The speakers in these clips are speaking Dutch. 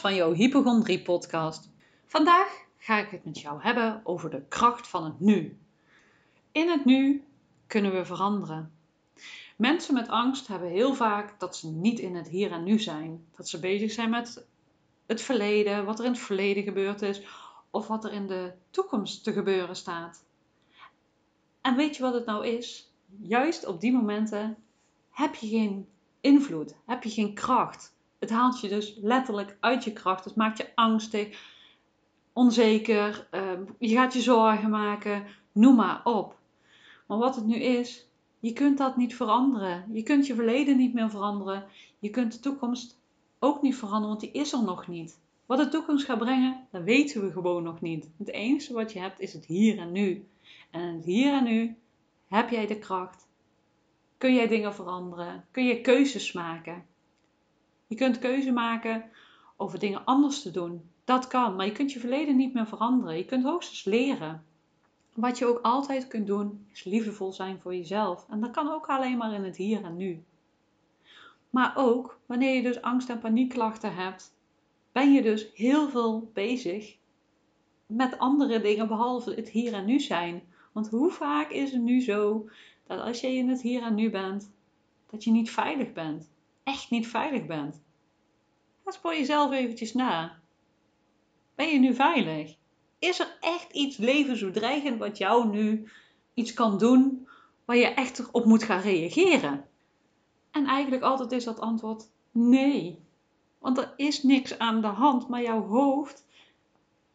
van jouw hypochondrie podcast. Vandaag ga ik het met jou hebben over de kracht van het nu. In het nu kunnen we veranderen. Mensen met angst hebben heel vaak dat ze niet in het hier en nu zijn. Dat ze bezig zijn met het verleden, wat er in het verleden gebeurd is, of wat er in de toekomst te gebeuren staat. En weet je wat het nou is? Juist op die momenten heb je geen invloed, heb je geen kracht. Het haalt je dus letterlijk uit je kracht. Het maakt je angstig, onzeker, ehm, je gaat je zorgen maken, noem maar op. Maar wat het nu is, je kunt dat niet veranderen. Je kunt je verleden niet meer veranderen. Je kunt de toekomst ook niet veranderen, want die is er nog niet. Wat de toekomst gaat brengen, dat weten we gewoon nog niet. Het enige wat je hebt is het hier en nu. En het hier en nu heb jij de kracht. Kun jij dingen veranderen? Kun je keuzes maken? Je kunt keuze maken over dingen anders te doen. Dat kan, maar je kunt je verleden niet meer veranderen. Je kunt hoogstens leren. Wat je ook altijd kunt doen, is liefdevol zijn voor jezelf. En dat kan ook alleen maar in het hier en nu. Maar ook wanneer je dus angst- en paniekklachten hebt, ben je dus heel veel bezig met andere dingen behalve het hier en nu zijn. Want hoe vaak is het nu zo dat als je in het hier en nu bent, dat je niet veilig bent? Echt niet veilig bent. Ga voor jezelf eventjes na. Ben je nu veilig? Is er echt iets levensbedreigend wat jou nu iets kan doen waar je echt op moet gaan reageren? En eigenlijk altijd is dat antwoord nee. Want er is niks aan de hand, maar jouw hoofd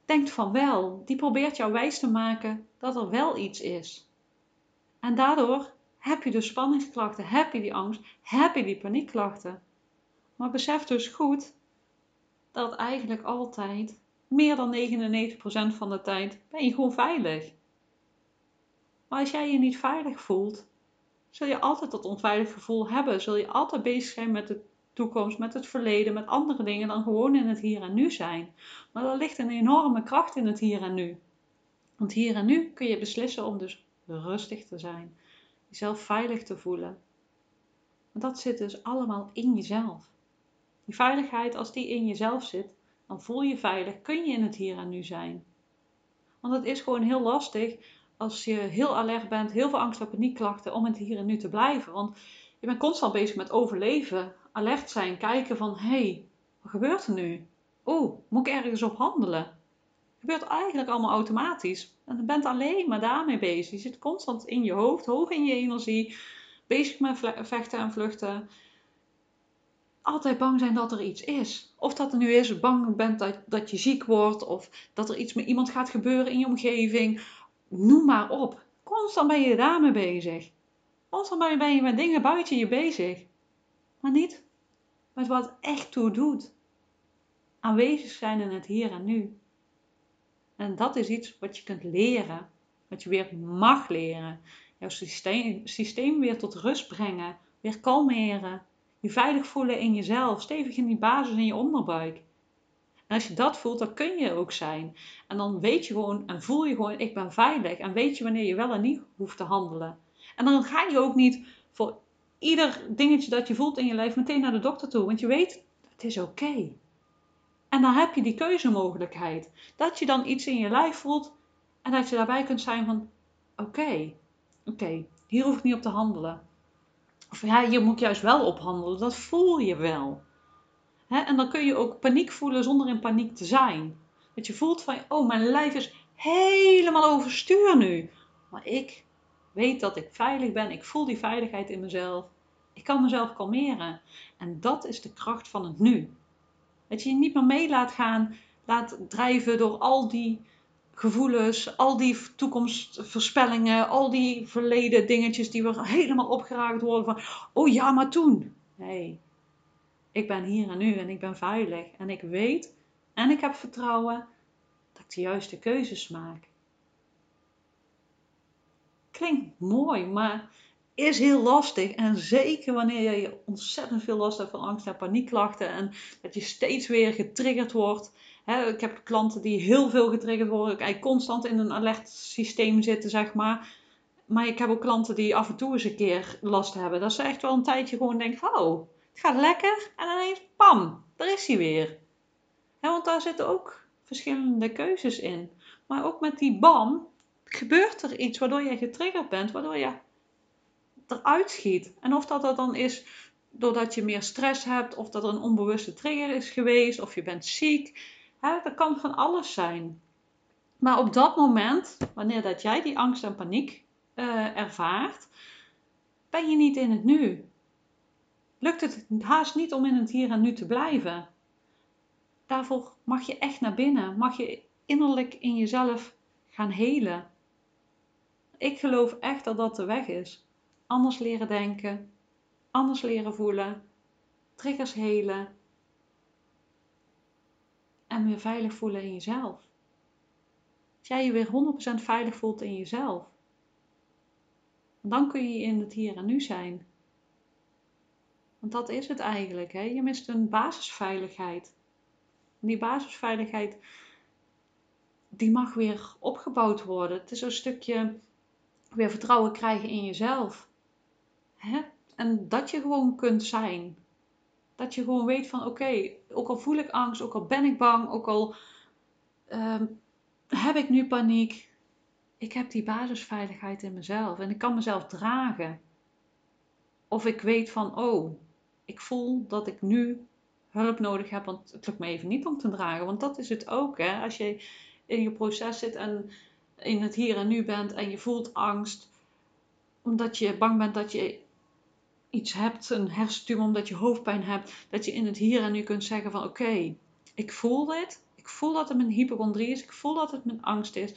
denkt van wel. Die probeert jou wijs te maken dat er wel iets is. En daardoor heb je dus spanningsklachten, heb je die angst, heb je die paniekklachten. Maar besef dus goed dat eigenlijk altijd, meer dan 99% van de tijd, ben je gewoon veilig. Maar als jij je niet veilig voelt, zul je altijd dat onveilig gevoel hebben. Zul je altijd bezig zijn met de toekomst, met het verleden, met andere dingen dan gewoon in het hier en nu zijn. Maar er ligt een enorme kracht in het hier en nu. Want hier en nu kun je beslissen om dus rustig te zijn, jezelf veilig te voelen. Want dat zit dus allemaal in jezelf. Die veiligheid, als die in jezelf zit, dan voel je veilig, kun je in het hier en nu zijn. Want het is gewoon heel lastig als je heel alert bent, heel veel angst en paniekklachten, om in het hier en nu te blijven. Want je bent constant bezig met overleven, alert zijn, kijken van, hé, hey, wat gebeurt er nu? Oeh, moet ik ergens op handelen? Gebeurt eigenlijk allemaal automatisch. En je bent alleen maar daarmee bezig. Je zit constant in je hoofd, hoog in je energie, bezig met vechten en vluchten. Altijd bang zijn dat er iets is. Of dat er nu is, bang bent dat, dat je ziek wordt, of dat er iets met iemand gaat gebeuren in je omgeving. Noem maar op. Constant ben je daarmee bezig. Constant ben je met dingen buiten je bezig. Maar niet met wat echt toe doet. Aanwezig zijn in het hier en nu. En dat is iets wat je kunt leren. Wat je weer mag leren. Jouw systeem, systeem weer tot rust brengen. Weer kalmeren. Je veilig voelen in jezelf. Stevig in die basis in je onderbuik. En als je dat voelt, dan kun je ook zijn. En dan weet je gewoon en voel je gewoon, ik ben veilig. En weet je wanneer je wel en niet hoeft te handelen. En dan ga je ook niet voor ieder dingetje dat je voelt in je lijf meteen naar de dokter toe. Want je weet, het is oké. En dan heb je die keuzemogelijkheid. Dat je dan iets in je lijf voelt en dat je daarbij kunt zijn van, oké, oké, hier hoef ik niet op te handelen. Of ja, hier moet ik juist wel op handelen. Dat voel je wel. en dan kun je ook paniek voelen zonder in paniek te zijn. Dat je voelt van, oh, mijn lijf is helemaal overstuur nu. Maar ik weet dat ik veilig ben. Ik voel die veiligheid in mezelf. Ik kan mezelf kalmeren. En dat is de kracht van het nu. Dat je je niet meer mee laat gaan, laat drijven door al die gevoelens, al die toekomstvoorspellingen, al die verleden dingetjes die weer helemaal opgeraakt worden van, oh ja, maar toen. Nee, ik ben hier en nu en ik ben veilig en ik weet en ik heb vertrouwen dat ik de juiste keuzes maak. Klinkt mooi, maar is heel lastig. En zeker wanneer je ontzettend veel last hebt van angst en paniekklachten. En dat je steeds weer getriggerd wordt. ik heb klanten die heel veel getriggerd worden. Eigenlijk constant in een alert systeem zitten, zeg maar. Maar ik heb ook klanten die af en toe eens een keer last hebben. Dat ze echt wel een tijdje gewoon denken: oh, Het gaat lekker en ineens, pam, daar is hij weer. want daar zitten ook verschillende keuzes in. Maar ook met die bam gebeurt er iets waardoor je getriggerd bent, waardoor je eruit schiet. En of dat, dat dan is doordat je meer stress hebt, of dat er een onbewuste trigger is geweest, of je bent ziek. Dat kan van alles zijn. Maar op dat moment, wanneer dat jij die angst en paniek uh, ervaart, ben je niet in het nu. Lukt het haast niet om in het hier en nu te blijven. Daarvoor mag je echt naar binnen, mag je innerlijk in jezelf gaan helen. Ik geloof echt dat dat de weg is. Anders leren denken, anders leren voelen, triggers helen en weer veilig voelen in jezelf. Als jij je weer 100% veilig voelt in jezelf, dan kun je in het hier en nu zijn. Want dat is het eigenlijk. Hè? Je mist een basisveiligheid. En die basisveiligheid, die mag weer opgebouwd worden. Het is een stukje weer vertrouwen krijgen in jezelf. En dat je gewoon kunt zijn. Dat je gewoon weet van oké, ook al voel ik angst, ook al ben ik bang, ook al ehm, heb ik nu paniek. Ik heb die basisveiligheid in mezelf en ik kan mezelf dragen. Of ik weet van oh, ik voel dat ik nu hulp nodig heb, want het lukt me even niet om te dragen. Want dat is het ook, hè? als je in je proces zit en in het hier en nu bent en je voelt angst, omdat je bang bent dat je iets hebt, een hersentumor, omdat je hoofdpijn hebt, dat je in het hier en nu kunt zeggen van oké, ik voel dit, ik voel dat het mijn hypochondrie is, ik voel dat het mijn angst is.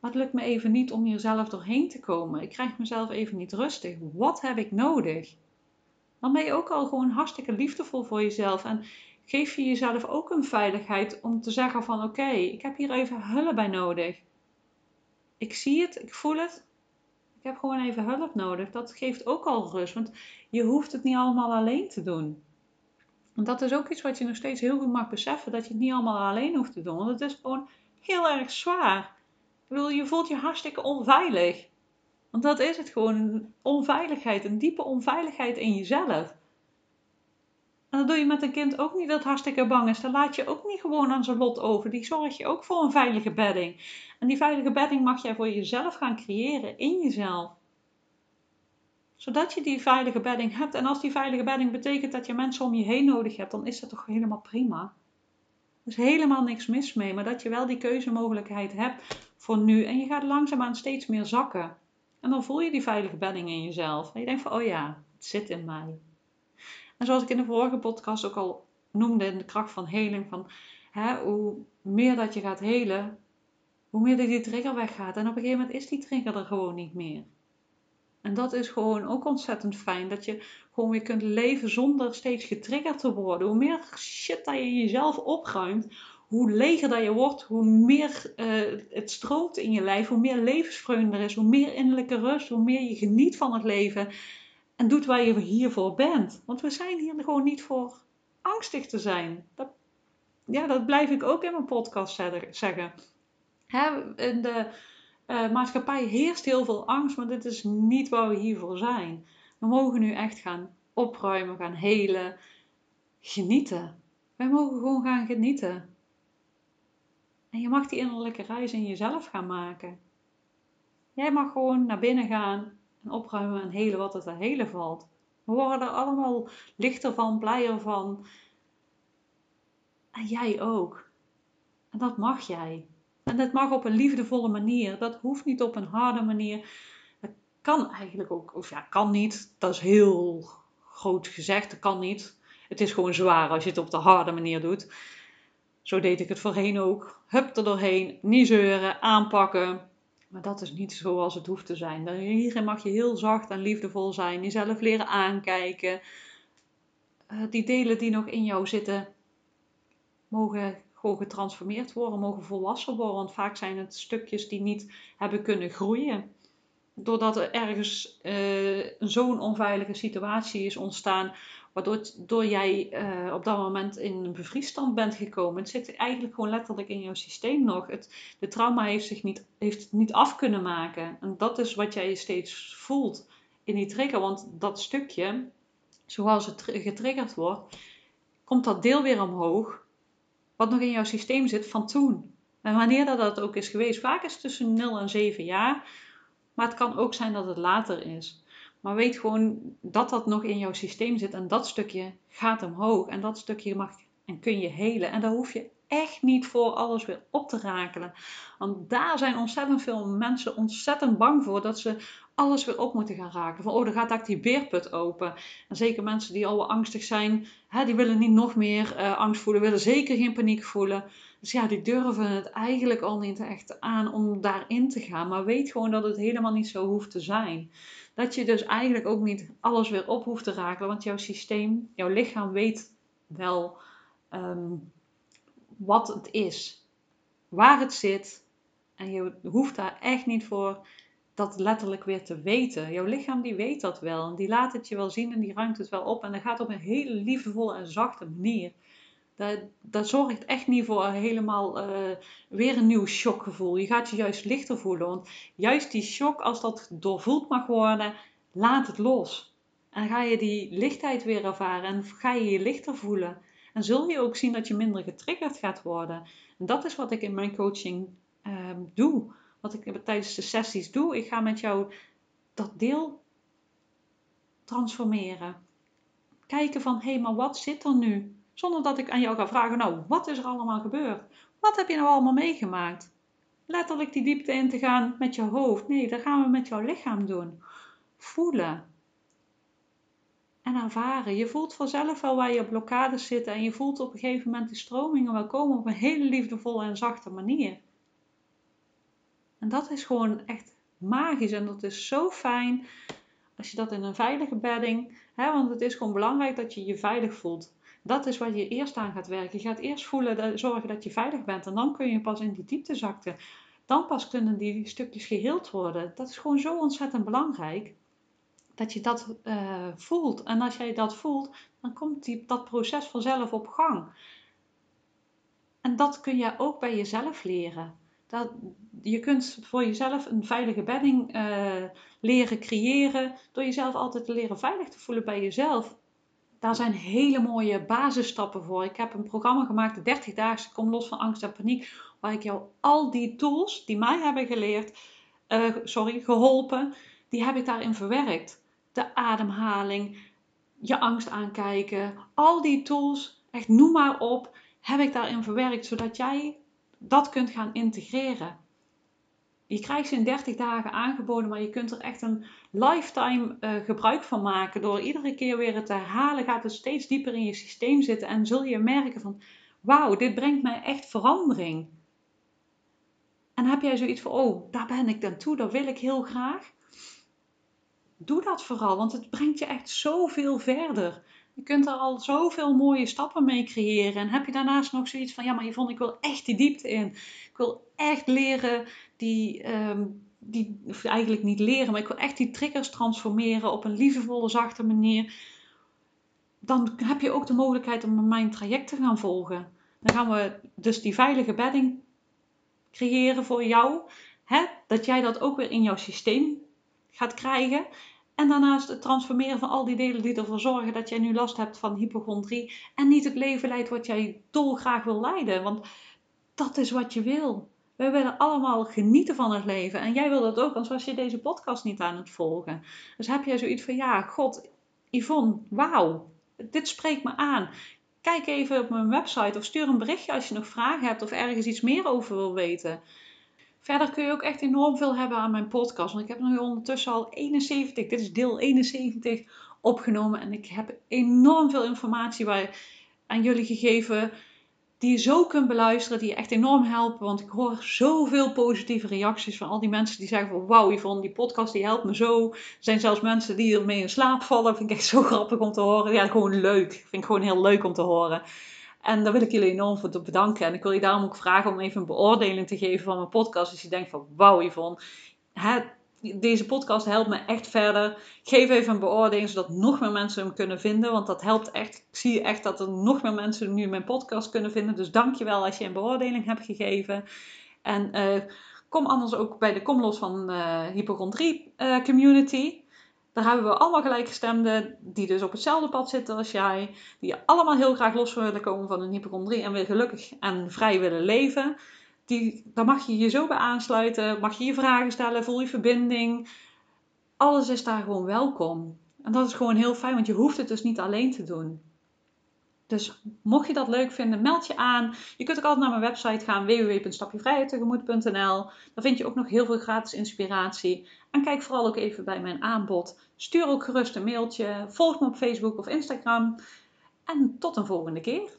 Maar het lukt me even niet om hier zelf doorheen te komen. Ik krijg mezelf even niet rustig. Wat heb ik nodig? Dan ben je ook al gewoon hartstikke liefdevol voor jezelf. En geef je jezelf ook een veiligheid om te zeggen van oké, ik heb hier even hulp bij nodig. Ik zie het, ik voel het, ik heb gewoon even hulp nodig. Dat geeft ook al rust, want je hoeft het niet allemaal alleen te doen. En dat is ook iets wat je nog steeds heel goed mag beseffen, dat je het niet allemaal alleen hoeft te doen. Want het is gewoon heel erg zwaar. Ik je voelt je hartstikke onveilig. Want dat is het gewoon, een onveiligheid, een diepe onveiligheid in jezelf. En dat doe je met een kind ook niet dat hartstikke bang is. Dan laat je ook niet gewoon aan zijn lot over. Die zorg je ook voor een veilige bedding. En die veilige bedding mag jij voor jezelf gaan creëren, in jezelf. Zodat je die veilige bedding hebt. En als die veilige bedding betekent dat je mensen om je heen nodig hebt, dan is dat toch helemaal prima. Er is helemaal niks mis mee. Maar dat je wel die keuzemogelijkheid hebt voor nu. En je gaat langzaamaan steeds meer zakken. En dan voel je die veilige bedding in jezelf. En je denkt van, oh ja, het zit in mij. En zoals ik in de vorige podcast ook al noemde in de kracht van heling, van hè, hoe meer dat je gaat helen, hoe meer die trigger weggaat. En op een gegeven moment is die trigger er gewoon niet meer. En dat is gewoon ook ontzettend fijn. Dat je gewoon weer kunt leven zonder steeds getriggerd te worden. Hoe meer shit dat je jezelf opruimt, hoe leger dat je wordt, hoe meer uh, het stroomt in je lijf, hoe meer levensvreugde er is, hoe meer innerlijke rust, hoe meer je geniet van het leven. En doet waar je hiervoor bent. Want we zijn hier gewoon niet voor angstig te zijn. Dat, ja, dat blijf ik ook in mijn podcast zeggen. Hè, in de uh, maatschappij heerst heel veel angst, maar dit is niet waar we hiervoor zijn. We mogen nu echt gaan opruimen, gaan helen, genieten. Wij mogen gewoon gaan genieten. En je mag die innerlijke reis in jezelf gaan maken. Jij mag gewoon naar binnen gaan en opruimen en helen wat het te helen valt. We worden er allemaal lichter van, blijer van. En jij ook. En dat mag jij. En dat mag op een liefdevolle manier. Dat hoeft niet op een harde manier. Dat kan eigenlijk ook, of ja, kan niet. Dat is heel groot gezegd. Dat kan niet. Het is gewoon zwaar als je het op de harde manier doet. Zo deed ik het voorheen ook. Hup er doorheen, niet zeuren, aanpakken. Maar dat is niet zoals het hoeft te zijn. Hierin mag je heel zacht en liefdevol zijn. Jezelf leren aankijken. Uh, die delen die nog in jou zitten, mogen gewoon getransformeerd worden, mogen volwassen worden. Want vaak zijn het stukjes die niet hebben kunnen groeien. Doordat er ergens uh, zo'n onveilige situatie is ontstaan, waardoor door jij uh, op dat moment in een bevriesstand bent gekomen. Het zit eigenlijk gewoon letterlijk in jouw systeem nog. Het, de trauma heeft zich niet, heeft niet af kunnen maken. En dat is wat jij steeds voelt in die trigger. Want dat stukje zoals het getriggerd wordt, komt dat deel weer omhoog, wat nog in jouw systeem zit van toen. En wanneer dat, dat ook is geweest, vaak is het tussen 0 en 7 jaar, maar het kan ook zijn dat het later is. Maar weet gewoon dat dat nog in jouw systeem zit en dat stukje gaat omhoog en dat stukje mag en kun je helen. En daar hoef je echt niet voor alles weer op te rakelen. Want daar zijn ontzettend veel mensen ontzettend bang voor dat ze alles weer op moeten gaan raken. Van oh, dan gaat daar die beerput open. En zeker mensen die al angstig zijn, hè, die willen niet nog meer uh, angst voelen, willen zeker geen paniek voelen. Dus ja, die durven het eigenlijk al niet echt aan om daarin te gaan. Maar weet gewoon dat het helemaal niet zo hoeft te zijn. Dat je dus eigenlijk ook niet alles weer op hoeft te raken. Want jouw systeem, jouw lichaam weet wel ehm, wat het is. Waar het zit. En je hoeft daar echt niet voor dat letterlijk weer te weten. Jouw lichaam die weet dat wel. En die laat het je wel zien en die ruimt het wel op. En dat gaat op een hele liefdevolle en zachte manier. Dat, dat zorgt echt niet voor helemaal uh, weer een nieuw shockgevoel. Je gaat je juist lichter voelen. Want juist die shock, als dat doorvoeld mag worden, laat het los. En ga je die lichtheid weer ervaren en ga je je lichter voelen. En zul je ook zien dat je minder getriggerd gaat worden. En dat is wat ik in mijn coaching uh, doe. Wat ik tijdens de sessies doe. Ik ga met jou dat deel transformeren. Kijken van, hé, hey, maar wat zit er nu? Zonder dat ik aan jou ga vragen, nou, wat is er allemaal gebeurd? Wat heb je nou allemaal meegemaakt? Letterlijk die diepte in te gaan met je hoofd. Nee, dat gaan we met jouw lichaam doen. Voelen. En ervaren. Je voelt vanzelf wel waar je blokkades zitten. En je voelt op een gegeven moment die stromingen wel komen op een hele liefdevolle en zachte manier. En dat is gewoon echt magisch. En dat is zo fijn als je dat in een veilige bedding. Hè, want het is gewoon belangrijk dat je je veilig voelt. Dat is waar je eerst aan gaat werken. Je gaat eerst voelen, zorgen dat je veilig bent. En dan kun je pas in die diepte zakken. Dan pas kunnen die stukjes geheeld worden. Dat is gewoon zo ontzettend belangrijk. Dat je dat uh, voelt. En als jij dat voelt, dan komt die, dat proces vanzelf op gang. En dat kun je ook bij jezelf leren. Dat, je kunt voor jezelf een veilige bedding uh, leren creëren. Door jezelf altijd te leren veilig te voelen bij jezelf daar zijn hele mooie basisstappen voor. Ik heb een programma gemaakt, de 30 dagen Kom los van angst en paniek, waar ik jou al die tools die mij hebben geleerd, uh, sorry, geholpen, die heb ik daarin verwerkt. De ademhaling, je angst aankijken, al die tools, echt noem maar op, heb ik daarin verwerkt, zodat jij dat kunt gaan integreren. Je krijgt ze in 30 dagen aangeboden, maar je kunt er echt een lifetime uh, gebruik van maken. Door iedere keer weer het te herhalen, gaat het steeds dieper in je systeem zitten en zul je merken van, wauw, dit brengt mij echt verandering. En heb jij zoiets van, oh, daar ben ik dan toe, dat wil ik heel graag. Doe dat vooral, want het brengt je echt zoveel verder. Je kunt er al zoveel mooie stappen mee creëren. En heb je daarnaast nog zoiets van, ja, maar vond ik wil echt die diepte in. Ik wil echt leren die, ehm, die, of eigenlijk niet leren, maar ik wil echt die triggers transformeren op een liefdevolle, zachte manier. Dan heb je ook de mogelijkheid om mijn traject te gaan volgen. Dan gaan we dus die veilige bedding creëren voor jou. Hè? Dat jij dat ook weer in jouw systeem gaat krijgen. En daarnaast het transformeren van al die delen die ervoor zorgen dat jij nu last hebt van hypochondrie. En niet het leven leidt wat jij dolgraag wil leiden. Want dat is wat je wil. We willen allemaal genieten van het leven. En jij wil dat ook, anders was je deze podcast niet aan het volgen. Dus heb jij zoiets van, ja, god, Yvonne, wauw, dit spreekt me aan. Kijk even op mijn website of stuur een berichtje als je nog vragen hebt of ergens iets meer over wil weten. Verder kun je ook echt enorm veel hebben aan mijn podcast. Want ik heb nu ondertussen al 71, dit is deel 71, opgenomen. En ik heb enorm veel informatie bij, aan jullie gegeven die je zo kunt beluisteren, die je echt enorm helpen. Want ik hoor zoveel positieve reacties van al die mensen die zeggen van wauw Yvonne, die podcast die helpt me zo. Er zijn zelfs mensen die ermee in slaap vallen. Vind ik echt zo grappig om te horen. Ja, gewoon leuk. Vind ik gewoon heel leuk om te horen. En daar wil ik jullie enorm voor bedanken. En ik wil je daarom ook vragen om even een beoordeling te geven van mijn podcast. Als je denkt van wauw Yvonne, deze podcast helpt me echt verder. Geef even een beoordeling, zodat nog meer mensen hem kunnen vinden. Want dat helpt echt. Ik zie echt dat er nog meer mensen nu mijn podcast kunnen vinden. Dus dankjewel als je een beoordeling hebt gegeven. En uh, kom anders ook bij de Kom Los van uh, Hypochondrie uh, Community. Daar hebben we allemaal gelijkgestemden die dus op hetzelfde pad zitten als jij. Die allemaal heel graag los willen komen van een hypochondrie en weer gelukkig en vrij willen leven. Die, daar mag je je zo bij aansluiten. Mag je je vragen stellen, voel je verbinding. Alles is daar gewoon welkom. En dat is gewoon heel fijn, want je hoeft het dus niet alleen te doen. Dus mocht je dat leuk vinden, meld je aan. Je kunt ook altijd naar mijn website gaan, www.stapjevrijheidtegemoet.nl. Daar vind je ook nog heel veel gratis inspiratie. En kijk vooral ook even bij mijn aanbod. Stuur ook gerust een mailtje. Volg me op Facebook of Instagram. En tot een volgende keer.